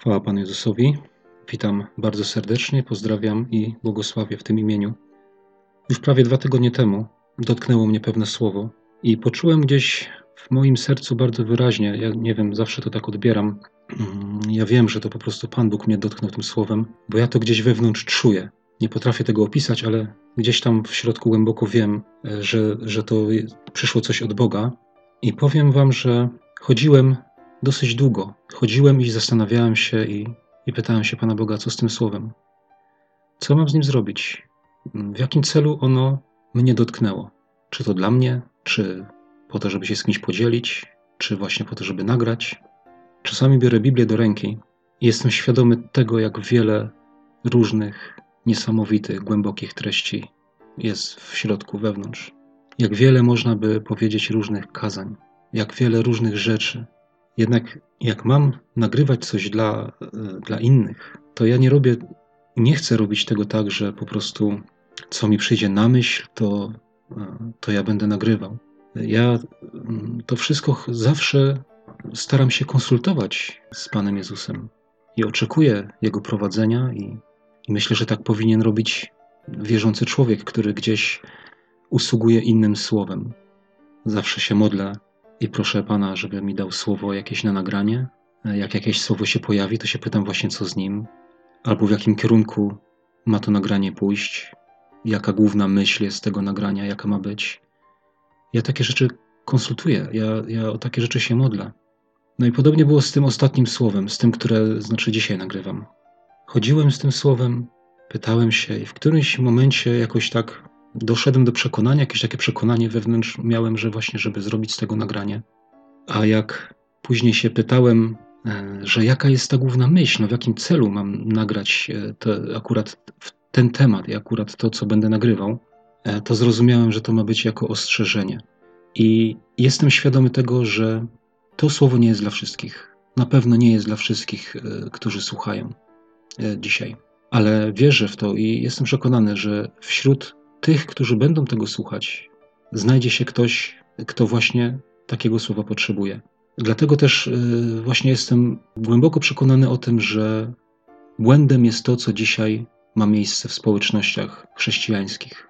Chwała Panu Jezusowi. Witam bardzo serdecznie, pozdrawiam i błogosławię w tym imieniu. Już prawie dwa tygodnie temu dotknęło mnie pewne słowo i poczułem gdzieś w moim sercu bardzo wyraźnie, ja nie wiem, zawsze to tak odbieram. Mm, ja wiem, że to po prostu Pan Bóg mnie dotknął tym słowem, bo ja to gdzieś wewnątrz czuję. Nie potrafię tego opisać, ale gdzieś tam w środku głęboko wiem, że, że to przyszło coś od Boga. I powiem Wam, że chodziłem dosyć długo. Chodziłem i zastanawiałem się i, i pytałem się Pana Boga, co z tym słowem? Co mam z nim zrobić? W jakim celu ono mnie dotknęło? Czy to dla mnie, czy po to, żeby się z kimś podzielić, czy właśnie po to, żeby nagrać? Czasami biorę Biblię do ręki i jestem świadomy tego, jak wiele różnych, niesamowitych, głębokich treści jest w środku, wewnątrz. Jak wiele można by powiedzieć różnych kazań, jak wiele różnych rzeczy, jednak jak mam nagrywać coś dla, e, dla innych, to ja nie robię, nie chcę robić tego tak, że po prostu co mi przyjdzie na myśl, to, e, to ja będę nagrywał. Ja mm, to wszystko zawsze staram się konsultować z Panem Jezusem i oczekuję Jego prowadzenia i, i myślę, że tak powinien robić wierzący człowiek, który gdzieś usługuje innym słowem. Zawsze się modlę i proszę Pana, żeby mi dał słowo jakieś na nagranie. Jak jakieś słowo się pojawi, to się pytam właśnie co z nim, albo w jakim kierunku ma to nagranie pójść, jaka główna myśl jest tego nagrania, jaka ma być. Ja takie rzeczy konsultuję, ja, ja o takie rzeczy się modlę. No i podobnie było z tym ostatnim słowem, z tym, które znaczy dzisiaj nagrywam. Chodziłem z tym słowem, pytałem się i w którymś momencie jakoś tak doszedłem do przekonania, jakieś takie przekonanie wewnątrz miałem, że właśnie, żeby zrobić z tego nagranie. A jak później się pytałem, e, że jaka jest ta główna myśl, no w jakim celu mam nagrać e, to, akurat ten temat i akurat to, co będę nagrywał, e, to zrozumiałem, że to ma być jako ostrzeżenie. I jestem świadomy tego, że to słowo nie jest dla wszystkich. Na pewno nie jest dla wszystkich, którzy słuchają dzisiaj. Ale wierzę w to i jestem przekonany, że wśród tych, którzy będą tego słuchać, znajdzie się ktoś, kto właśnie takiego słowa potrzebuje. Dlatego też y, właśnie jestem głęboko przekonany o tym, że błędem jest to, co dzisiaj ma miejsce w społecznościach chrześcijańskich.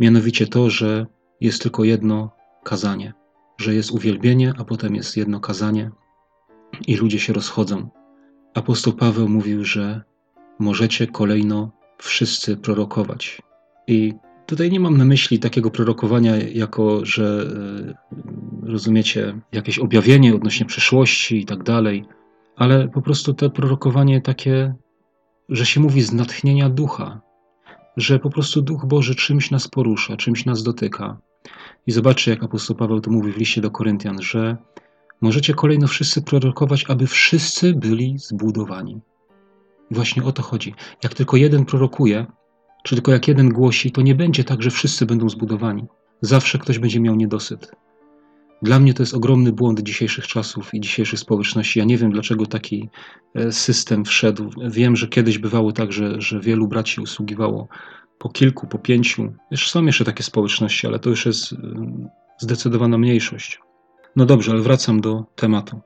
Mianowicie to, że jest tylko jedno kazanie, że jest uwielbienie, a potem jest jedno kazanie i ludzie się rozchodzą. Apostoł Paweł mówił, że możecie kolejno wszyscy prorokować. I Tutaj nie mam na myśli takiego prorokowania, jako że e, rozumiecie jakieś objawienie odnośnie przyszłości i tak dalej, ale po prostu to prorokowanie takie, że się mówi z natchnienia ducha, że po prostu Duch Boży czymś nas porusza, czymś nas dotyka. I zobaczcie, jak apostoł Paweł to mówi w liście do Koryntian, że możecie kolejno wszyscy prorokować, aby wszyscy byli zbudowani. Właśnie o to chodzi. Jak tylko jeden prorokuje, czy tylko jak jeden głosi, to nie będzie tak, że wszyscy będą zbudowani. Zawsze ktoś będzie miał niedosyt. Dla mnie to jest ogromny błąd dzisiejszych czasów i dzisiejszych społeczności. Ja nie wiem, dlaczego taki e, system wszedł. Wiem, że kiedyś bywało tak, że, że wielu braci usługiwało po kilku, po pięciu. Już są jeszcze takie społeczności, ale to już jest e, zdecydowana mniejszość. No dobrze, ale wracam do tematu.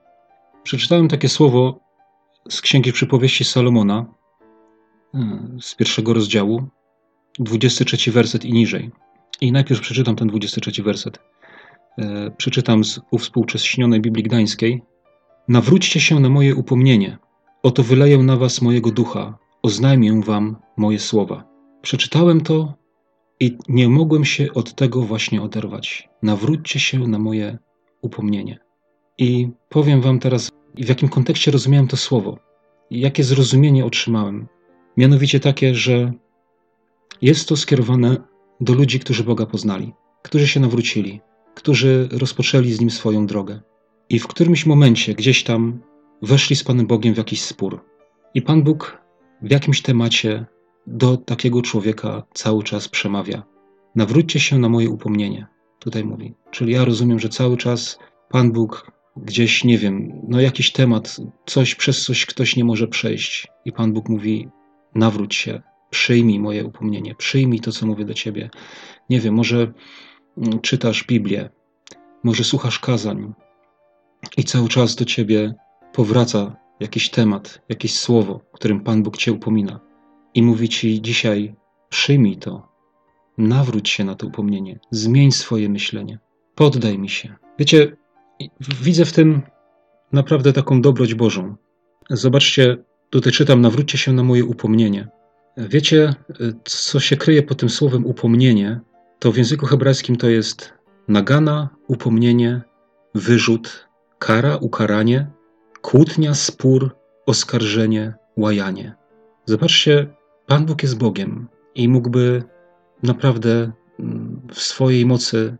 Przeczytałem takie słowo z Księgi Przypowieści Salomona, e, z pierwszego rozdziału, 23 werset i niżej. I najpierw przeczytam ten 23 werset. E, przeczytam z uwspółcześnionej Biblii Gdańskiej. Nawróćcie się na moje upomnienie. Oto wyleję na was mojego ducha. Oznajmię wam moje słowa. Przeczytałem to i nie mogłem się od tego właśnie oderwać. Nawróćcie się na moje upomnienie. I powiem wam teraz, w jakim kontekście rozumiałem to słowo. Jakie zrozumienie otrzymałem. Mianowicie takie, że jest to skierowane do ludzi, którzy Boga poznali, którzy się nawrócili, którzy rozpoczęli z Nim swoją drogę. I w którymś momencie gdzieś tam weszli z Panem Bogiem w jakiś spór. I Pan Bóg w jakimś temacie do takiego człowieka cały czas przemawia. Nawróćcie się na moje upomnienie, tutaj mówi. Czyli ja rozumiem, że cały czas Pan Bóg gdzieś, nie wiem, no jakiś temat, coś przez coś ktoś nie może przejść. I Pan Bóg mówi: nawróć się, przyjmij moje upomnienie, przyjmij to, co mówię do ciebie. Nie wiem, może mm, czytasz Biblię, może słuchasz kazań i cały czas do ciebie powraca jakiś temat, jakieś słowo, którym Pan Bóg cię upomina i mówi ci dzisiaj: przyjmij to, nawróć się na to upomnienie, zmień swoje myślenie, poddaj mi się. Wiecie, widzę w tym naprawdę taką dobroć Bożą. Zobaczcie, tutaj czytam: nawróćcie się na moje upomnienie. Wiecie, co się kryje pod tym słowem upomnienie? To w języku hebrajskim to jest nagana, upomnienie, wyrzut, kara, ukaranie, kłótnia, spór, oskarżenie, łajanie. Zobaczcie, Pan Bóg jest Bogiem i mógłby naprawdę mm, w swojej mocy,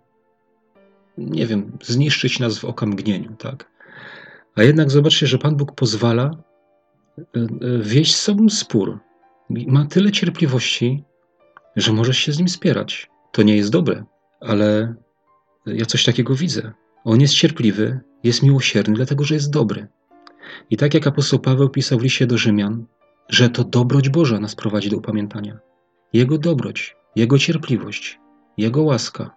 nie wiem, zniszczyć nas w okamgnieniu, tak? A jednak zobaczcie, że Pan Bóg pozwala e, e, wieść z sobą spór. Ma tyle cierpliwości, że możesz się z nim spierać. To nie jest dobre, ale ja coś takiego widzę. On jest cierpliwy, jest miłosierny, dlatego że jest dobry. I tak jak apostoł Paweł pisał w liście do Rzymian, że to dobroć Boża nas prowadzi do upamiętania. Jego dobroć, Jego cierpliwość, Jego łaska.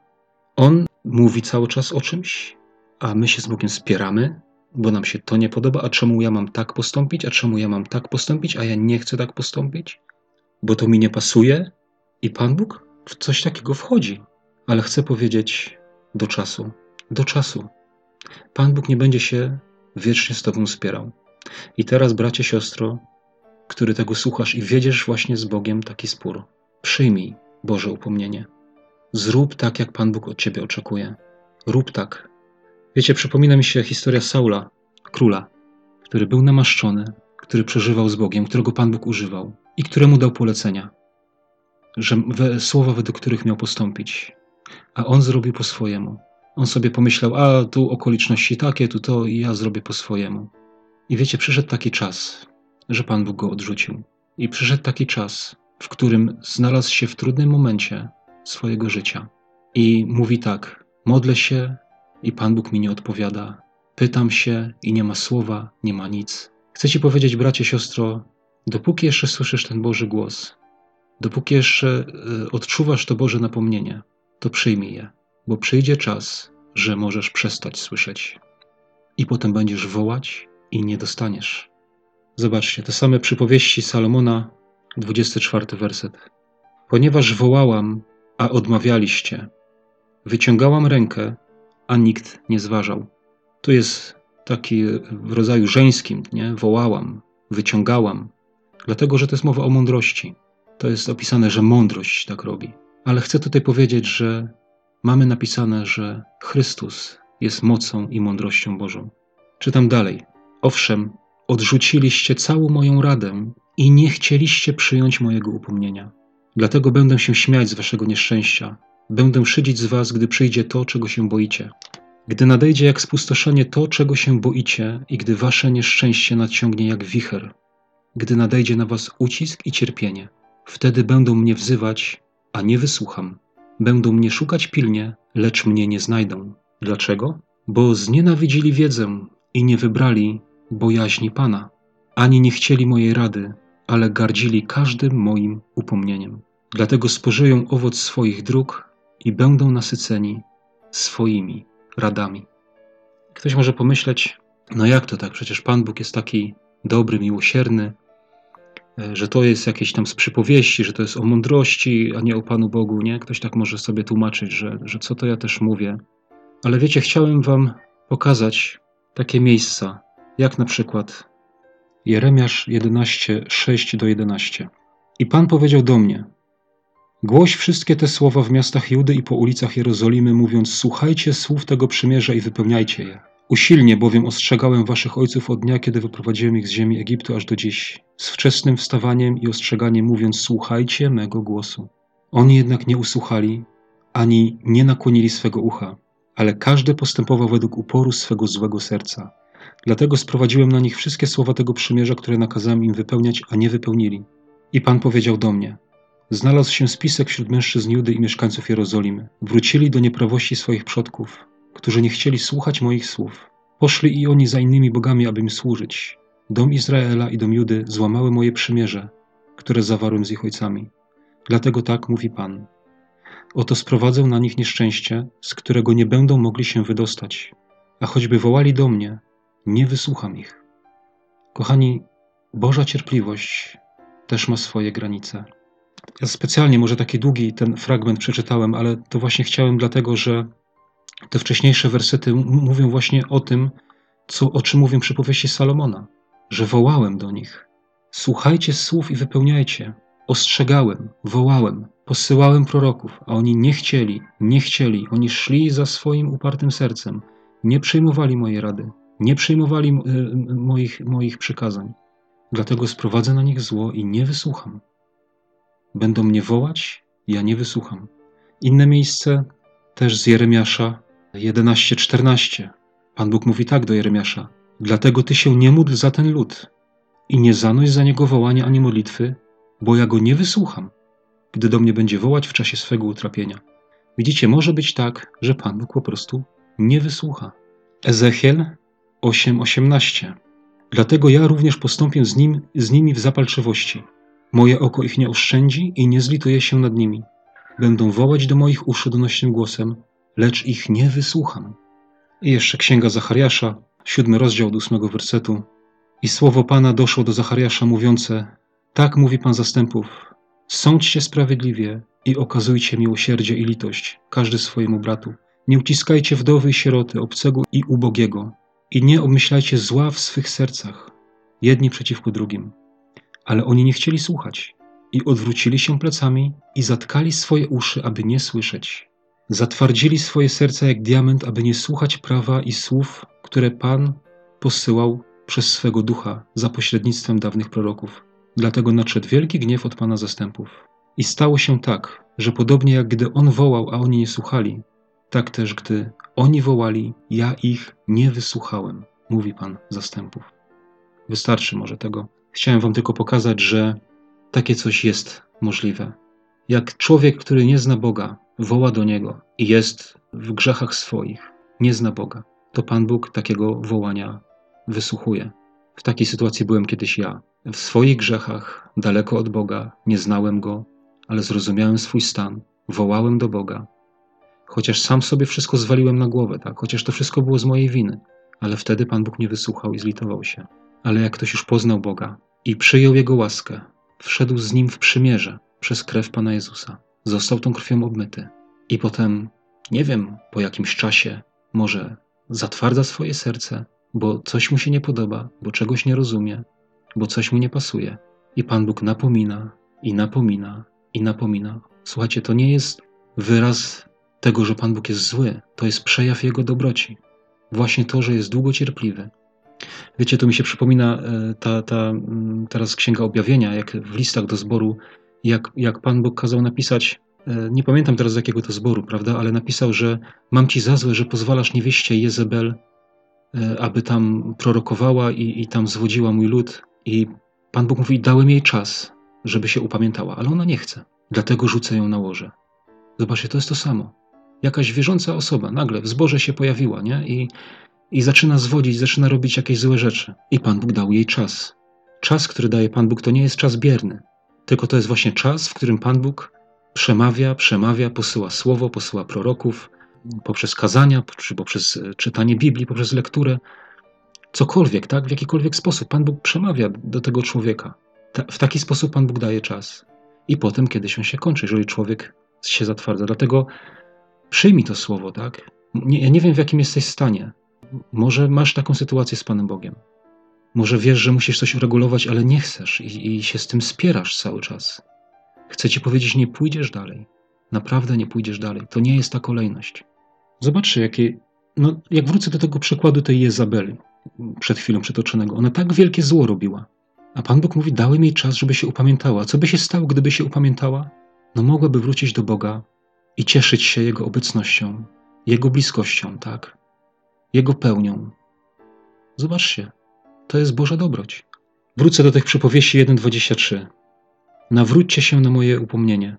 On mówi cały czas o czymś, a my się z Bogiem spieramy, bo nam się to nie podoba, a czemu ja mam tak postąpić, a czemu ja mam tak postąpić, a ja nie chcę tak postąpić, bo to mi nie pasuje. I Pan Bóg w coś takiego wchodzi, ale chcę powiedzieć do czasu, do czasu. Pan Bóg nie będzie się wiecznie z Tobą wspierał. I teraz, bracie, siostro, który tego słuchasz i wiedziesz właśnie z Bogiem taki spór, przyjmij Boże upomnienie. Zrób tak, jak Pan Bóg od Ciebie oczekuje. Rób tak. Wiecie, przypomina mi się historia Saula, króla, który był namaszczony, który przeżywał z Bogiem, którego Pan Bóg używał i któremu dał polecenia, że słowa, według których miał postąpić. A on zrobił po swojemu. On sobie pomyślał, a tu okoliczności takie, tu to i ja zrobię po swojemu. I wiecie, przyszedł taki czas, że Pan Bóg go odrzucił. I przyszedł taki czas, w którym znalazł się w trudnym momencie swojego życia. I mówi tak: modlę się i Pan Bóg mi nie odpowiada. Pytam się i nie ma słowa, nie ma nic. Chcę ci powiedzieć, bracie, siostro, dopóki jeszcze słyszysz ten Boży głos, dopóki jeszcze e, odczuwasz to Boże napomnienie, to przyjmij je, bo przyjdzie czas, że możesz przestać słyszeć. I potem będziesz wołać i nie dostaniesz. Zobaczcie, te same przypowieści Salomona, 24 werset. Ponieważ wołałam, a odmawialiście, wyciągałam rękę, a nikt nie zważał. Tu jest taki w rodzaju żeńskim, nie? Wołałam, wyciągałam, dlatego że to jest mowa o mądrości. To jest opisane, że mądrość tak robi. Ale chcę tutaj powiedzieć, że mamy napisane, że Chrystus jest mocą i mądrością Bożą. Czytam dalej. Owszem, odrzuciliście całą moją radę i nie chcieliście przyjąć mojego upomnienia. Dlatego będę się śmiać z waszego nieszczęścia. Będę szydzić z was, gdy przyjdzie to, czego się boicie. Gdy nadejdzie jak spustoszenie to, czego się boicie, i gdy wasze nieszczęście nadciągnie jak wicher, gdy nadejdzie na was ucisk i cierpienie, wtedy będą mnie wzywać, a nie wysłucham. Będą mnie szukać pilnie, lecz mnie nie znajdą. Dlaczego? Bo znienawidzili wiedzę i nie wybrali bojaźni Pana, ani nie chcieli mojej rady, ale gardzili każdym moim upomnieniem. Dlatego spożyją owoc swoich dróg i będą nasyceni swoimi radami. Ktoś może pomyśleć, no jak to tak? Przecież Pan Bóg jest taki dobry, miłosierny, e, że to jest jakieś tam z przypowieści, że to jest o mądrości, a nie o Panu Bogu, nie? Ktoś tak może sobie tłumaczyć, że, że co to ja też mówię. Ale wiecie, chciałem Wam pokazać takie miejsca, jak na przykład Jeremiasz 11, 6 do 11. I Pan powiedział do mnie: Głoś wszystkie te słowa w miastach Judy i po ulicach Jerozolimy, mówiąc: Słuchajcie słów tego przymierza i wypełniajcie je. Usilnie bowiem ostrzegałem waszych ojców od dnia, kiedy wyprowadziłem ich z ziemi Egiptu aż do dziś, z wczesnym wstawaniem i ostrzeganiem, mówiąc: Słuchajcie mego głosu. Oni jednak nie usłuchali, ani nie nakłonili swego ucha, ale każdy postępował według uporu swego złego serca. Dlatego sprowadziłem na nich wszystkie słowa tego przymierza, które nakazałem im wypełniać, a nie wypełnili. I Pan powiedział do mnie: Znalazł się spisek wśród mężczyzn Judy i mieszkańców Jerozolimy. Wrócili do nieprawości swoich przodków, którzy nie chcieli słuchać moich słów. Poszli i oni za innymi bogami, aby mi służyć. Dom Izraela i dom Judy złamały moje przymierze, które zawarłem z ich ojcami. Dlatego tak mówi Pan. Oto sprowadzę na nich nieszczęście, z którego nie będą mogli się wydostać. A choćby wołali do mnie, nie wysłucham ich. Kochani, Boża cierpliwość też ma swoje granice. Ja specjalnie może taki długi ten fragment przeczytałem, ale to właśnie chciałem dlatego, że te wcześniejsze wersety mówią właśnie o tym, co, o czym mówią przypowieści Salomona, że wołałem do nich. Słuchajcie słów i wypełniajcie. Ostrzegałem, wołałem, posyłałem proroków, a oni nie chcieli, nie chcieli. Oni szli za swoim upartym sercem, nie przyjmowali mojej rady, nie przyjmowali y, moich, moich przykazań. Dlatego sprowadzę na nich zło i nie wysłucham. Będą mnie wołać, ja nie wysłucham. Inne miejsce też z Jeremiasza 11:14. Pan Bóg mówi tak do Jeremiasza: Dlatego ty się nie módl za ten lud i nie zanoś za niego wołania ani modlitwy, bo ja go nie wysłucham, gdy do mnie będzie wołać w czasie swego utrapienia. Widzicie, może być tak, że Pan Bóg po prostu nie wysłucha. Ezechiel 8:18. Dlatego ja również postąpię z, nim, z nimi w zapalczywości. Moje oko ich nie oszczędzi i nie zlituje się nad nimi. Będą wołać do moich uszu donośnym głosem, lecz ich nie wysłucham. I jeszcze Księga Zachariasza, siódmy rozdział do ósmego wersetu. I słowo Pana doszło do Zachariasza mówiące, tak mówi Pan zastępów, sądźcie sprawiedliwie i okazujcie miłosierdzie i litość, każdy swojemu bratu. Nie uciskajcie wdowy i sieroty, obcego i ubogiego i nie obmyślajcie zła w swych sercach, jedni przeciwko drugim. Ale oni nie chcieli słuchać i odwrócili się plecami i zatkali swoje uszy, aby nie słyszeć. Zatwardzili swoje serca jak diament, aby nie słuchać prawa i słów, które Pan posyłał przez swego ducha za pośrednictwem dawnych proroków. Dlatego nadszedł wielki gniew od Pana zastępów. I stało się tak, że podobnie jak gdy On wołał, a oni nie słuchali, tak też gdy oni wołali, ja ich nie wysłuchałem, mówi Pan zastępów. Wystarczy może tego. Chciałem Wam tylko pokazać, że takie coś jest możliwe. Jak człowiek, który nie zna Boga, woła do Niego i jest w grzechach swoich, nie zna Boga, to Pan Bóg takiego wołania wysłuchuje. W takiej sytuacji byłem kiedyś ja. W swoich grzechach, daleko od Boga, nie znałem Go, ale zrozumiałem swój stan, wołałem do Boga. Chociaż sam sobie wszystko zwaliłem na głowę, tak? chociaż to wszystko było z mojej winy, ale wtedy Pan Bóg nie wysłuchał i zlitował się. Ale jak ktoś już poznał Boga i przyjął Jego łaskę, wszedł z Nim w przymierze przez krew Pana Jezusa, został tą krwią obmyty i potem, nie wiem, po jakimś czasie, może zatwardza swoje serce, bo coś mu się nie podoba, bo czegoś nie rozumie, bo coś mu nie pasuje. I Pan Bóg napomina, i napomina, i napomina. Słuchajcie, to nie jest wyraz tego, że Pan Bóg jest zły, to jest przejaw Jego dobroci. Właśnie to, że jest długocierpliwy. Wiecie, to mi się przypomina e, ta, ta mm, teraz Księga Objawienia, jak w listach do zboru, jak, jak Pan Bóg kazał napisać, e, nie pamiętam teraz jakiego to zboru, prawda, ale napisał, że mam Ci za złe, że pozwalasz niewieście Jezebel E, aby tam prorokowała i, i tam zwodziła mój lud. I Pan Bóg mówi: Dałem jej czas, żeby się upamiętała, ale ona nie chce. Dlatego rzucę ją na łoże. Zobaczcie, to jest to samo. Jakaś wierząca osoba nagle w zborze się pojawiła, nie? I, i zaczyna zwodzić, zaczyna robić jakieś złe rzeczy. I Pan Bóg dał jej czas. Czas, który daje Pan Bóg, to nie jest czas bierny, tylko to jest właśnie czas, w którym Pan Bóg przemawia, przemawia, posyła słowo, posyła proroków, poprzez kazania, czy poprzez e, czytanie Biblii, poprzez lekturę, cokolwiek, tak, w jakikolwiek sposób Pan Bóg przemawia do tego człowieka. Ta, w taki sposób Pan Bóg daje czas. I potem kiedyś on się kończy, jeżeli człowiek się zatwardza. Dlatego przyjmij to słowo, tak? Nie, ja nie wiem, w jakim jesteś stanie. Może masz taką sytuację z Panem Bogiem. Może wiesz, że musisz coś uregulować, ale nie chcesz i, i się z tym spierasz cały czas. Chcę ci powiedzieć, nie pójdziesz dalej. Naprawdę nie pójdziesz dalej. To nie jest ta kolejność. Zobaczcie, jakie. No, jak wrócę do tego przykładu tej Jezabeli, przed chwilą przytoczonego, ona tak wielkie zło robiła. A Pan Bóg mówi: Dałem jej czas, żeby się upamiętała. Co by się stało, gdyby się upamiętała? No, mogłaby wrócić do Boga i cieszyć się Jego obecnością, Jego bliskością, tak? Jego pełnią. Zobaczcie, to jest Boża dobroć. Wrócę do tych przypowieści 1:23. Nawróćcie się na moje upomnienie.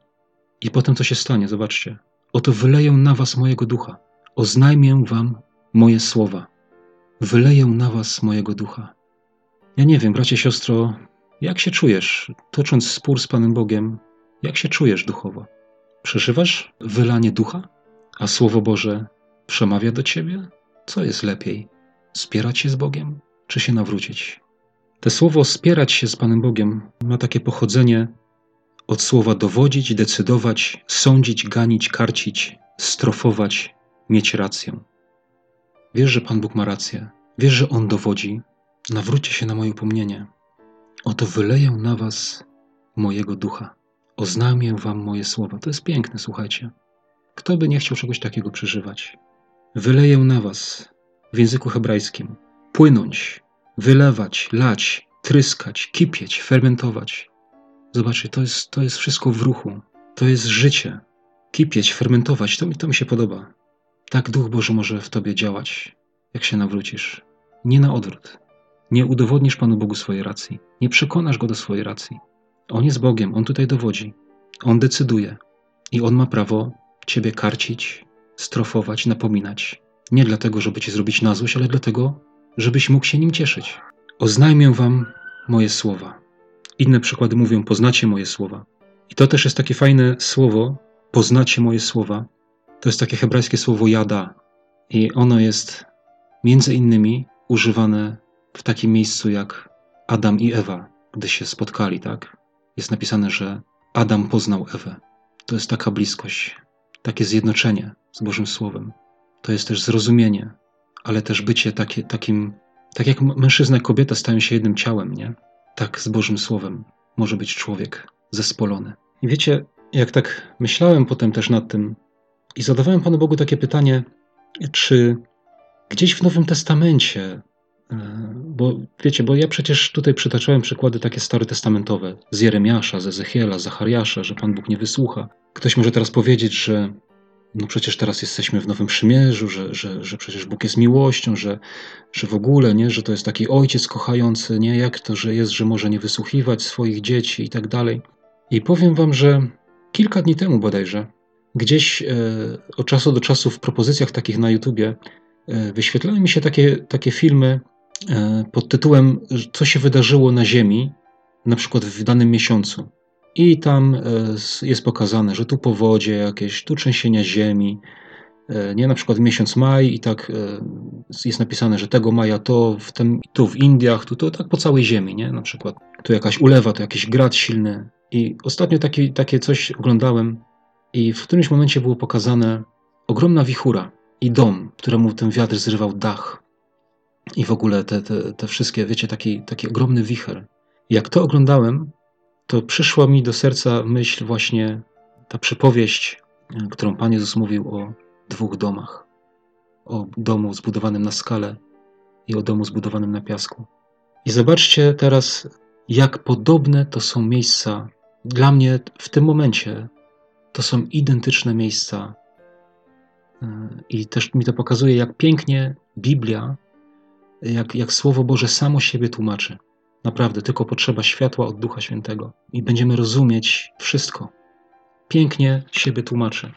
I potem co się stanie? Zobaczcie. Oto wyleję na was mojego ducha. Oznajmię wam moje słowa. Wyleję na was mojego ducha. Ja nie wiem, bracie, siostro, jak się czujesz, tocząc spór z Panem Bogiem? Jak się czujesz duchowo? Przeżywasz wylanie ducha? A Słowo Boże przemawia do ciebie? Co jest lepiej? Spierać się z Bogiem, czy się nawrócić? To słowo spierać się z Panem Bogiem ma takie pochodzenie od słowa dowodzić, decydować, sądzić, ganić, karcić, strofować, mieć rację. Wiesz, że Pan Bóg ma rację. Wiesz, że On dowodzi. Nawróćcie się na moje upomnienie. Oto wyleję na was mojego ducha. Oznamię wam moje słowa. To jest piękne, słuchajcie. Kto by nie chciał czegoś takiego przeżywać? Wyleję na was w języku hebrajskim. Płynąć, wylewać, lać, tryskać, kipieć, fermentować. Zobaczcie, to jest, to jest wszystko w ruchu. To jest życie. Kipieć, fermentować, to mi, to mi się podoba. Tak Duch Boży może w tobie działać, jak się nawrócisz. Nie na odwrót. Nie udowodnisz Panu Bogu swojej racji. Nie przekonasz Go do swojej racji. On jest Bogiem, On tutaj dowodzi. On decyduje. I On ma prawo Ciebie karcić, strofować, napominać. Nie dlatego, żeby Ci zrobić na złość, ale dlatego, żebyś mógł się nim cieszyć. Oznajmię Wam moje słowa. Inne przykłady mówią, poznacie moje słowa. I to też jest takie fajne słowo, poznacie moje słowa. To jest takie hebrajskie słowo jada. I ono jest między innymi używane w takim miejscu jak Adam i Ewa, gdy się spotkali, tak? Jest napisane, że Adam poznał Ewę. To jest taka bliskość, takie zjednoczenie z Bożym Słowem. To jest też zrozumienie, ale też bycie takie, takim, tak jak mężczyzna i kobieta stają się jednym ciałem, nie? Tak z Bożym Słowem może być człowiek zespolony. I wiecie, jak tak myślałem potem też nad tym i zadawałem Panu Bogu takie pytanie, czy gdzieś w Nowym Testamencie E, bo wiecie, bo ja przecież tutaj przytaczałem przykłady takie starotestamentowe z Jeremiasza, z Ezechiela, Zachariasza, że Pan Bóg nie wysłucha. Ktoś może teraz powiedzieć, że no przecież teraz jesteśmy w Nowym Przymierzu, że, że, że przecież Bóg jest miłością, że, że w ogóle, nie, że to jest taki ojciec kochający, nie, jak to, że jest, że może nie wysłuchiwać swoich dzieci i tak dalej. I powiem wam, że kilka dni temu bodajże, gdzieś e, od czasu do czasu w propozycjach takich na YouTubie e, wyświetlały mi się takie, takie filmy pod tytułem Co się wydarzyło na Ziemi, na przykład w danym miesiącu. I tam e, jest pokazane, że tu powodzie jakieś, tu trzęsienia ziemi, e, nie na przykład miesiąc maj i tak jest napisane, że tego maja to w tym, tu w Indiach, tu to tak po całej ziemi, nie? Na przykład tu jakaś ulewa, tu jakiś grad silny. I ostatnio taki, takie coś oglądałem i w którymś momencie było pokazane ogromna wichura i dom, któremu ten wiatr zrywał dach i w ogóle te, te, te wszystkie, wiecie, taki, taki ogromny wicher. Jak to oglądałem, to przyszła mi do serca myśl właśnie ta przypowieść, którą Pan Jezus mówił o dwóch domach. O domu zbudowanym na skale i o domu zbudowanym na piasku. I zobaczcie teraz, jak podobne to są miejsca. Dla mnie w tym momencie to są identyczne miejsca. I też mi to pokazuje, jak pięknie Biblia jak, jak Słowo Boże samo siebie tłumaczy. Naprawdę, tylko potrzeba światła od Ducha Świętego i będziemy rozumieć wszystko. Pięknie siebie tłumaczy.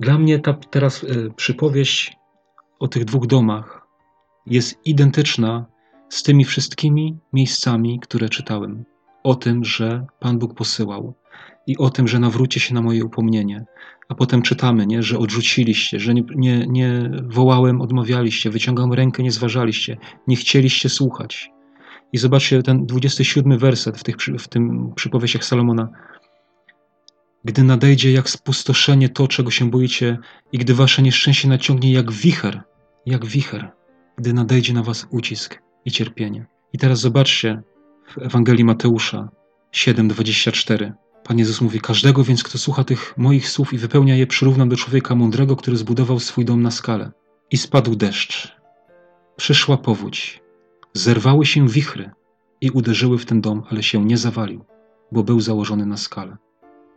Dla mnie ta teraz y, przypowieść o tych dwóch domach jest identyczna z tymi wszystkimi miejscami, które czytałem. O tym, że Pan Bóg posyłał, i o tym, że nawróci się na moje upomnienie. A potem czytamy, nie, że odrzuciliście, że nie, nie, nie wołałem, odmawialiście, wyciągam rękę, nie zważaliście, nie chcieliście słuchać. I zobaczcie ten 27 werset w, tych, w tym przypowieściach Salomona. Gdy nadejdzie jak spustoszenie to, czego się boicie, i gdy wasze nieszczęście naciągnie jak wicher, jak wicher, gdy nadejdzie na was ucisk i cierpienie. I teraz zobaczcie w Ewangelii Mateusza 7:24. Pan Jezus mówi: Każdego więc, kto słucha tych moich słów i wypełnia je, przyrównam do człowieka mądrego, który zbudował swój dom na skale. I spadł deszcz. Przyszła powódź. Zerwały się wichry i uderzyły w ten dom, ale się nie zawalił, bo był założony na skale.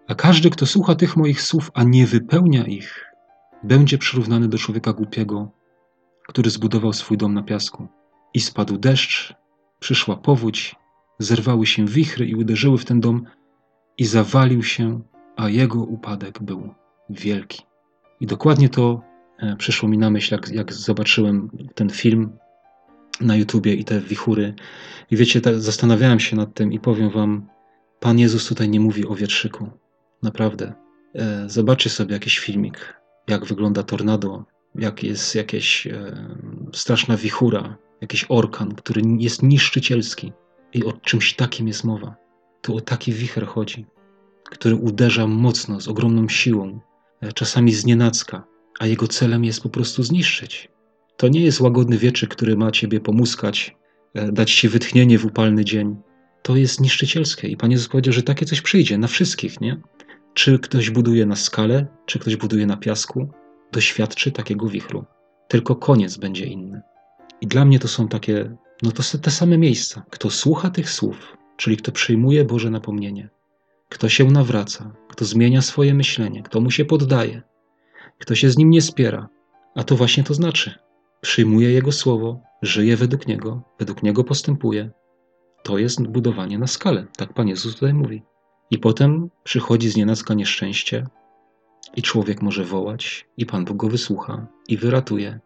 A każdy, kto słucha tych moich słów, a nie wypełnia ich, będzie przyrównany do człowieka głupiego, który zbudował swój dom na piasku. I spadł deszcz, przyszła powódź, zerwały się wichry i uderzyły w ten dom, i zawalił się, a jego upadek był wielki. I dokładnie to e, przyszło mi na myśl, jak, jak zobaczyłem ten film na YouTubie i te wichury. I wiecie, tak zastanawiałem się nad tym i powiem wam, Pan Jezus tutaj nie mówi o wietrzyku. Naprawdę. E, zobaczcie sobie jakiś filmik, jak wygląda tornado, jak jest jakaś e, straszna wichura, jakiś orkan, który jest niszczycielski. I o czymś takim jest mowa. To o taki wicher chodzi, który uderza mocno, z ogromną siłą, e, czasami znienacka, a jego celem jest po prostu zniszczyć. To nie jest łagodny wieczyk, który ma ciebie pomuskać, e, dać ci wytchnienie w upalny dzień. To jest niszczycielskie i Pan Jezus powiedział, że takie coś przyjdzie na wszystkich, nie? Czy ktoś buduje na skale, czy ktoś buduje na piasku, doświadczy takiego wichru. Tylko koniec będzie inny. I dla mnie to są takie, no to są te same miejsca. Kto słucha tych słów, czyli kto przyjmuje Boże napomnienie, kto się nawraca, kto zmienia swoje myślenie, kto mu się poddaje, kto się z nim nie spiera, a to właśnie to znaczy. Przyjmuje Jego słowo, żyje według Niego, według Niego postępuje. To jest budowanie na skalę, tak Pan Jezus tutaj mówi. I potem przychodzi z nienacka nieszczęście, i człowiek może wołać, i Pan Bóg go wysłucha, i wyratuje,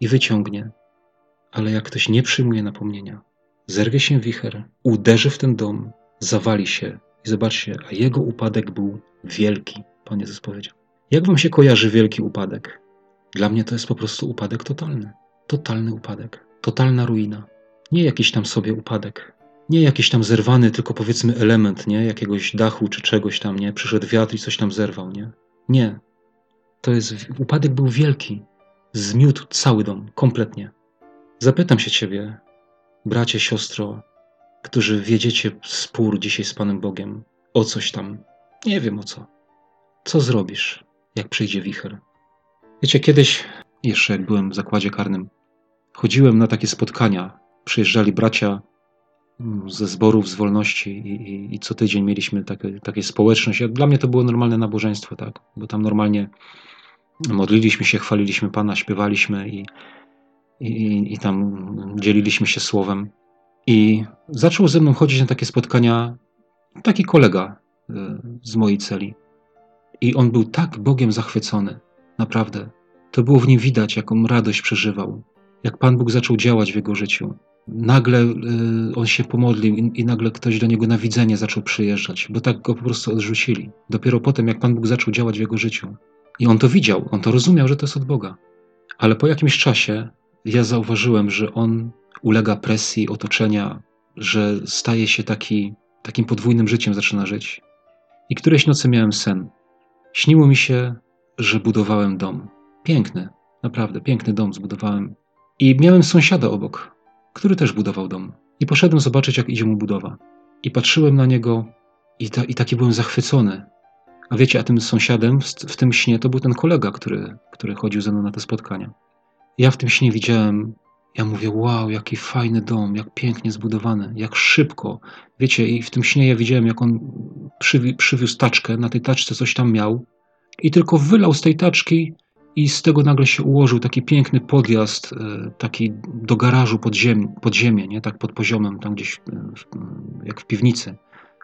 i wyciągnie. Ale jak ktoś nie przyjmuje napomnienia, zerwie się wicher, uderzy w ten dom, zawali się i zobaczcie, a jego upadek był wielki, Pan Jezus powiedział. Jak wam się kojarzy wielki upadek? Dla mnie to jest po prostu upadek totalny. Totalny upadek. Totalna ruina. Nie jakiś tam sobie upadek. Nie jakiś tam zerwany, tylko powiedzmy element, nie? Jakiegoś dachu czy czegoś tam, nie? Przyszedł wiatr i coś tam zerwał, nie? Nie. To jest, upadek był wielki. Zmiótł cały dom, kompletnie. Zapytam się ciebie, bracie, siostro, którzy wiedziecie spór dzisiaj z Panem Bogiem o coś tam. Nie wiem o co. Co zrobisz, jak przyjdzie wicher? Wiecie, kiedyś, jeszcze jak byłem w zakładzie karnym, chodziłem na takie spotkania. Przyjeżdżali bracia mm, ze zborów z wolności i, i, i co tydzień mieliśmy takie, takie społeczność. Dla mnie to było normalne nabożeństwo, tak? Bo tam normalnie modliliśmy się, chwaliliśmy Pana, śpiewaliśmy i, i, i tam dzieliliśmy się słowem. I zaczął ze mną chodzić na takie spotkania taki kolega e, z mojej celi. I on był tak Bogiem zachwycony, naprawdę. To było w nim widać, jaką radość przeżywał, jak Pan Bóg zaczął działać w jego życiu. Nagle y, on się pomodlił i, i, nagle ktoś do niego na widzenie zaczął przyjeżdżać, bo tak go po prostu odrzucili. Dopiero potem, jak Pan Bóg zaczął działać w jego życiu. I on to widział, on to rozumiał, że to jest od Boga. Ale po jakimś czasie ja zauważyłem, że on ulega presji otoczenia, że staje się taki, takim podwójnym życiem, zaczyna żyć. I któreś nocy miałem sen. Śniło mi się, że budowałem dom. Piękny, naprawdę piękny dom zbudowałem. I miałem sąsiada obok, który też budował dom. I poszedłem zobaczyć, jak idzie mu budowa. I patrzyłem na niego i, ta, i taki byłem zachwycony. A wiecie, a tym sąsiadem w, w tym śnie to był ten kolega, który, który chodził ze mną na te spotkania. Ja w tym śnie widziałem, ja mówię, wow, jaki fajny dom, jak pięknie zbudowany, jak szybko. Wiecie, i w tym śnie ja widziałem, jak on przywi przywiózł taczkę, na tej taczce coś tam miał i tylko wylał z tej taczki i z tego nagle się ułożył taki piękny podjazd, e, taki do garażu pod, ziem, pod ziemię, nie? tak pod poziomem, tam gdzieś e, jak w piwnicy.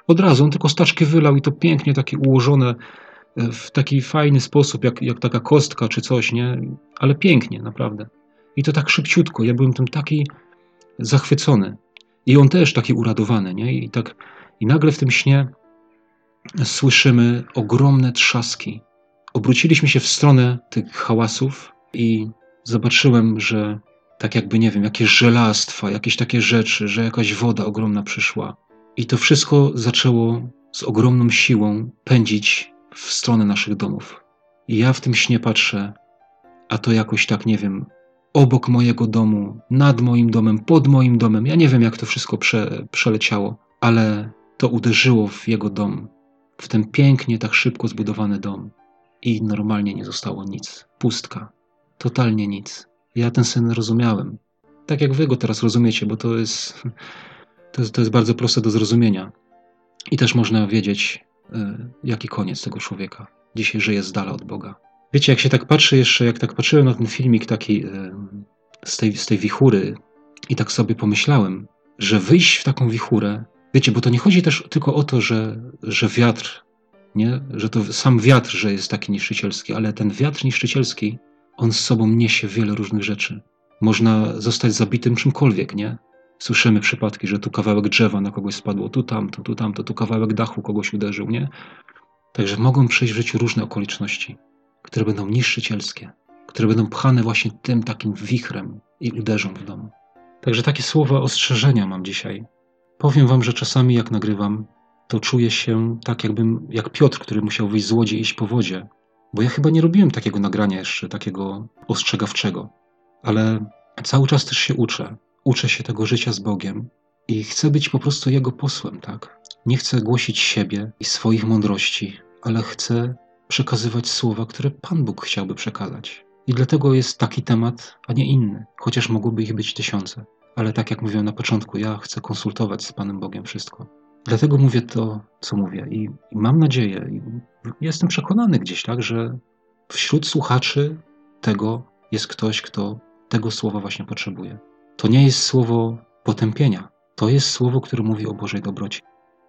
Od razu on tylko staczkę wylał i to pięknie takie ułożone w taki fajny sposób, jak, jak taka kostka czy coś, nie? Ale pięknie, naprawdę. I to tak szybciutko. Ja byłem tym taki zachwycony. I on też taki uradowany, nie? I tak, i nagle w tym śnie słyszymy ogromne trzaski. Obróciliśmy się w stronę tych hałasów i zobaczyłem, że tak jakby, nie wiem, jakieś żelastwa, jakieś takie rzeczy, że jakaś woda ogromna przyszła. I to wszystko zaczęło z ogromną siłą pędzić w stronę naszych domów. I ja w tym śnie patrzę, a to jakoś tak, nie wiem, obok mojego domu, nad moim domem, pod moim domem. Ja nie wiem, jak to wszystko prze, przeleciało, ale to uderzyło w jego dom, w ten pięknie, tak szybko zbudowany dom. I normalnie nie zostało nic. Pustka. Totalnie nic. Ja ten sen rozumiałem. Tak jak wy go teraz rozumiecie, bo to jest, to jest, to jest bardzo proste do zrozumienia. I też można wiedzieć, jaki koniec tego człowieka. Dzisiaj żyje z dala od Boga. Wiecie, jak się tak patrzy jeszcze, jak tak patrzyłem na ten filmik taki e, z tej, z tej wichury i tak sobie pomyślałem, że wyjść w taką wichurę, wiecie, bo to nie chodzi też tylko o to, że, że wiatr, nie? że to sam wiatr, że jest taki niszczycielski, ale ten wiatr niszczycielski, on z sobą niesie wiele różnych rzeczy. Można zostać zabitym czymkolwiek, nie? Słyszymy przypadki, że tu kawałek drzewa na kogoś spadło, tu tamto, tu tamto, tu kawałek dachu kogoś uderzył, nie? Także mogą przyjść w życiu różne okoliczności które będą niszczycielskie, które będą pchane właśnie tym takim wichrem i uderzą w dom. Także takie słowa ostrzeżenia mam dzisiaj. powiem wam, że czasami jak nagrywam, to czuję się tak jakbym, jak Piotr, który musiał wyjść z łodzi i iść po wodzie. Bo ja chyba nie robiłem takiego nagrania jeszcze, takiego ostrzegawczego. Ale cały czas też się uczę. Uczę się tego życia z Bogiem i chcę być po prostu Jego posłem, tak? Nie chcę głosić siebie i swoich mądrości, ale chcę przekazywać słowa, które Pan Bóg chciałby przekazać. I dlatego jest taki temat, a nie inny, chociaż mogłoby ich być tysiące. Ale tak jak mówiłem na początku, ja chcę konsultować z Panem Bogiem wszystko. Dlatego mówię to, co mówię. I, i mam nadzieję, i jestem przekonany gdzieś, tak, że wśród słuchaczy tego jest ktoś, kto tego słowa właśnie potrzebuje. To nie jest słowo potępienia. To jest słowo, które mówi o Bożej dobroci.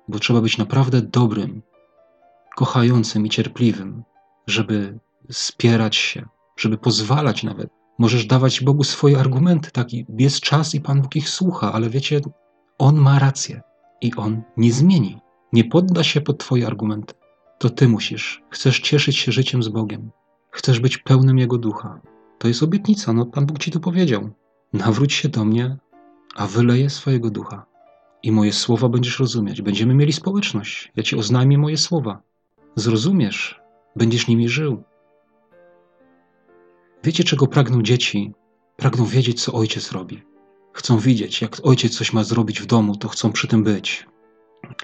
Bo trzeba być naprawdę dobrym, kochającym i cierpliwym, żeby spierać się, żeby pozwalać nawet. Możesz dawać Bogu swoje argumenty, tak? I jest czas i Pan Bóg ich słucha, ale wiecie, On ma rację i On nie zmieni. Nie podda się pod Twoje argumenty. To Ty musisz. Chcesz cieszyć się życiem z Bogiem. Chcesz być pełnym Jego ducha. To jest obietnica, no Pan Bóg Ci to powiedział. Nawróć się do mnie, a wyleję swojego ducha. I moje słowa będziesz rozumieć. Będziemy mieli społeczność. Ja Ci oznajmię moje słowa. Zrozumiesz, będziesz nimi żył. Wiecie, czego pragną dzieci? Pragną wiedzieć, co ojciec robi. Chcą widzieć, jak ojciec coś ma zrobić w domu, to chcą przy tym być.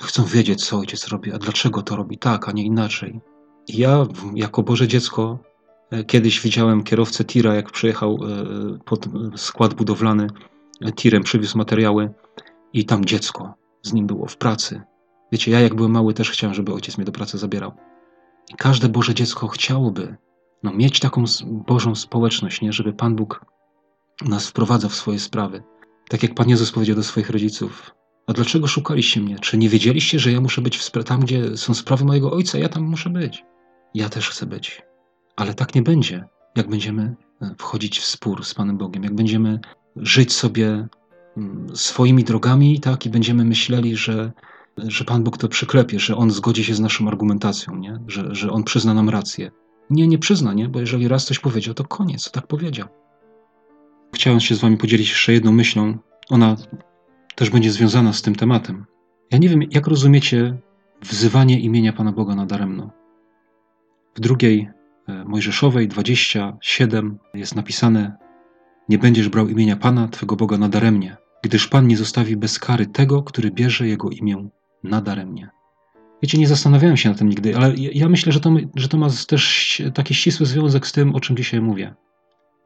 Chcą wiedzieć, co ojciec robi, a dlaczego to robi tak, a nie inaczej. I ja, jako Boże dziecko, kiedyś widziałem kierowcę tira, jak przyjechał e, pod skład budowlany, e, tirem przywiózł materiały i tam dziecko z nim było w pracy. Wiecie, ja jak byłem mały też chciałem, żeby ojciec mnie do pracy zabierał. I każde Boże dziecko chciałoby no, mieć taką Bożą społeczność, nie? żeby Pan Bóg nas wprowadza w swoje sprawy. Tak jak Pan Jezus powiedział do swoich rodziców, a dlaczego szukaliście mnie? Czy nie wiedzieliście, że ja muszę być tam, gdzie są sprawy mojego ojca? Ja tam muszę być. Ja też chcę być. Ale tak nie będzie, jak będziemy e, wchodzić w spór z Panem Bogiem, jak będziemy żyć sobie mm, swoimi drogami, tak, i będziemy myśleli, że, że Pan Bóg to przyklepie, że On zgodzi się z naszą argumentacją, nie? Że, że On przyzna nam rację. Nie, nie przyzna, nie? Bo jeżeli raz coś powiedział, to koniec, tak powiedział. Chciałem się z Wami podzielić jeszcze jedną myślą. Ona też będzie związana z tym tematem. Ja nie wiem, jak rozumiecie wzywanie imienia Pana Boga nadaremno. W drugiej Mojżeszowej 27 jest napisane: Nie będziesz brał imienia Pana, Twego Boga nadaremnie, gdyż Pan nie zostawi bez kary tego, który bierze Jego imię nadaremnie. Wiecie, nie zastanawiałem się na tym nigdy, ale ja myślę, że to, że to ma też taki ścisły związek z tym, o czym dzisiaj mówię.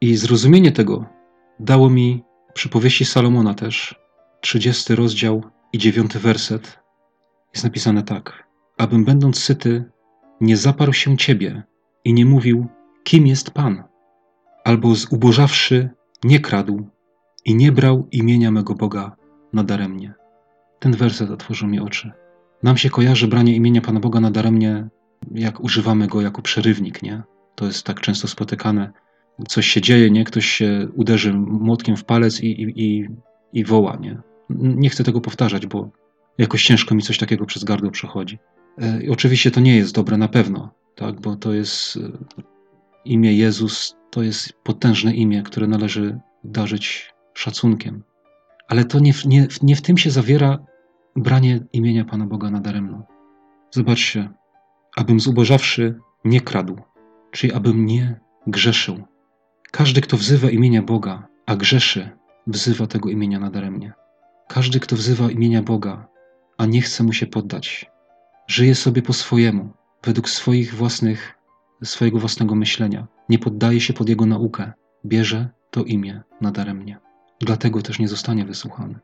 I zrozumienie tego dało mi przypowieści Salomona też, 30 rozdział i 9 werset. Jest napisane tak: Abym będąc syty, nie zaparł się ciebie i nie mówił, kim jest Pan, albo zubożawszy, nie kradł i nie brał imienia mego Boga nadaremnie. Ten werset otworzył mi oczy. Nam się kojarzy branie imienia Pana Boga nadaremnie, jak używamy go jako przerywnik, nie? To jest tak często spotykane. Coś się dzieje, nie? Ktoś się uderzy młotkiem w palec i, i, i, i woła, nie? Nie chcę tego powtarzać, bo jakoś ciężko mi coś takiego przez gardło przechodzi. E, oczywiście to nie jest dobre na pewno, tak? Bo to jest e, imię Jezus, to jest potężne imię, które należy darzyć szacunkiem. Ale to nie, nie, nie w tym się zawiera branie imienia Pana Boga nadaremno. Zobaczcie, abym zubożawszy nie kradł, czyli abym nie grzeszył. Każdy, kto wzywa imienia Boga, a grzeszy, wzywa tego imienia nadaremnie. Każdy, kto wzywa imienia Boga, a nie chce mu się poddać, żyje sobie po swojemu, według swoich własnych, swojego własnego myślenia, nie poddaje się pod jego naukę, bierze to imię nadaremnie. Dlatego też nie zostanie wysłuchany.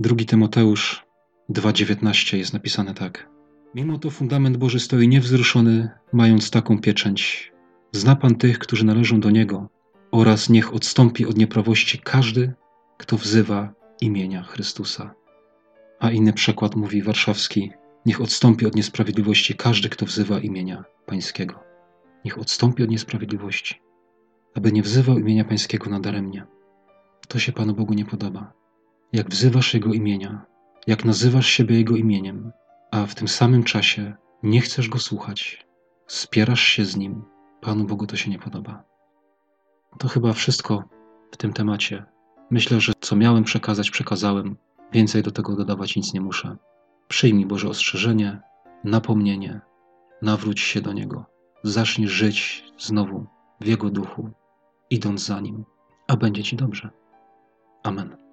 Drugi Tymoteusz 2.19 jest napisane tak. Mimo to fundament Boży stoi niewzruszony, mając taką pieczęć. Zna Pan tych, którzy należą do Niego oraz niech odstąpi od nieprawości każdy, kto wzywa imienia Chrystusa. A inny przekład mówi warszawski: Niech odstąpi od niesprawiedliwości każdy, kto wzywa imienia Pańskiego. Niech odstąpi od niesprawiedliwości, aby nie wzywał imienia Pańskiego nadaremnie. To się Panu Bogu nie podoba. Jak wzywasz Jego imienia, jak nazywasz siebie Jego imieniem, a w tym samym czasie nie chcesz Go słuchać, spierasz się z Nim, Panu Bogu to się nie podoba. To chyba wszystko w tym temacie. Myślę, że co miałem przekazać, przekazałem. Więcej do tego dodawać nic nie muszę. Przyjmij Boże ostrzeżenie, napomnienie, nawróć się do Niego. Zacznij żyć znowu w Jego duchu, idąc za Nim, a będzie Ci dobrze. Amen.